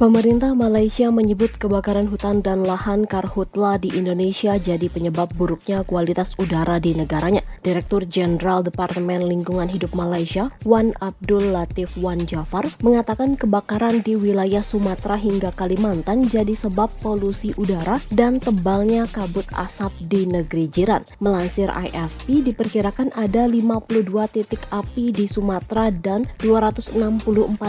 Pemerintah Malaysia menyebut kebakaran hutan dan lahan karhutla di Indonesia jadi penyebab buruknya kualitas udara di negaranya. Direktur Jenderal Departemen Lingkungan Hidup Malaysia, Wan Abdul Latif Wan Jafar, mengatakan kebakaran di wilayah Sumatera hingga Kalimantan jadi sebab polusi udara dan tebalnya kabut asap di negeri jiran. Melansir IFP, diperkirakan ada 52 titik api di Sumatera dan 264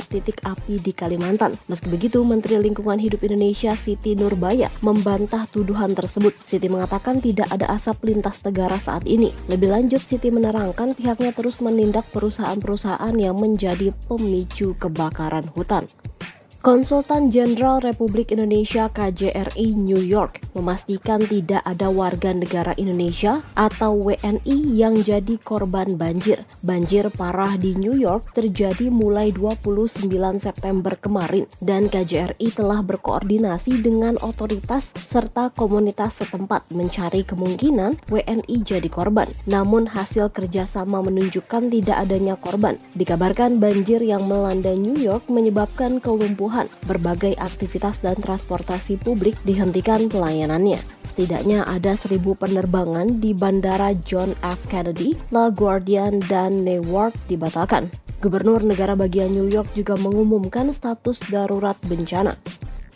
titik api di Kalimantan. Meski begitu, Menteri Lingkungan Hidup Indonesia Siti Nurbaya membantah tuduhan tersebut. Siti mengatakan tidak ada asap lintas negara saat ini. Lebih lanjut, Siti menerangkan pihaknya terus menindak perusahaan-perusahaan yang menjadi pemicu kebakaran hutan. Konsultan Jenderal Republik Indonesia KJRI New York memastikan tidak ada warga negara Indonesia atau WNI yang jadi korban banjir. Banjir parah di New York terjadi mulai 29 September kemarin dan KJRI telah berkoordinasi dengan otoritas serta komunitas setempat mencari kemungkinan WNI jadi korban. Namun hasil kerjasama menunjukkan tidak adanya korban. Dikabarkan banjir yang melanda New York menyebabkan kelumpuhan berbagai aktivitas dan transportasi publik dihentikan pelayanannya. Setidaknya ada seribu penerbangan di Bandara John F. Kennedy, LaGuardia, dan Newark dibatalkan. Gubernur negara bagian New York juga mengumumkan status darurat bencana.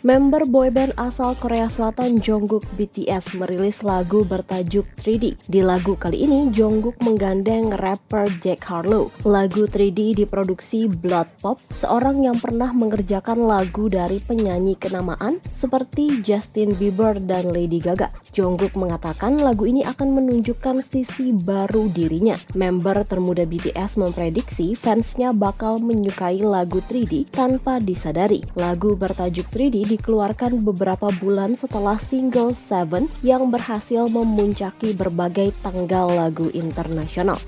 Member boyband asal Korea Selatan Jungkook BTS merilis lagu bertajuk 3D. Di lagu kali ini, Jungkook menggandeng rapper Jack Harlow. Lagu 3D diproduksi Blood Pop, seorang yang pernah mengerjakan lagu dari penyanyi kenamaan seperti Justin Bieber dan Lady Gaga. Jungkook mengatakan lagu ini akan menunjukkan sisi baru dirinya. Member termuda BTS memprediksi fansnya bakal menyukai lagu 3D tanpa disadari. Lagu bertajuk 3D dikeluarkan beberapa bulan setelah single Seven yang berhasil memuncaki berbagai tanggal lagu internasional.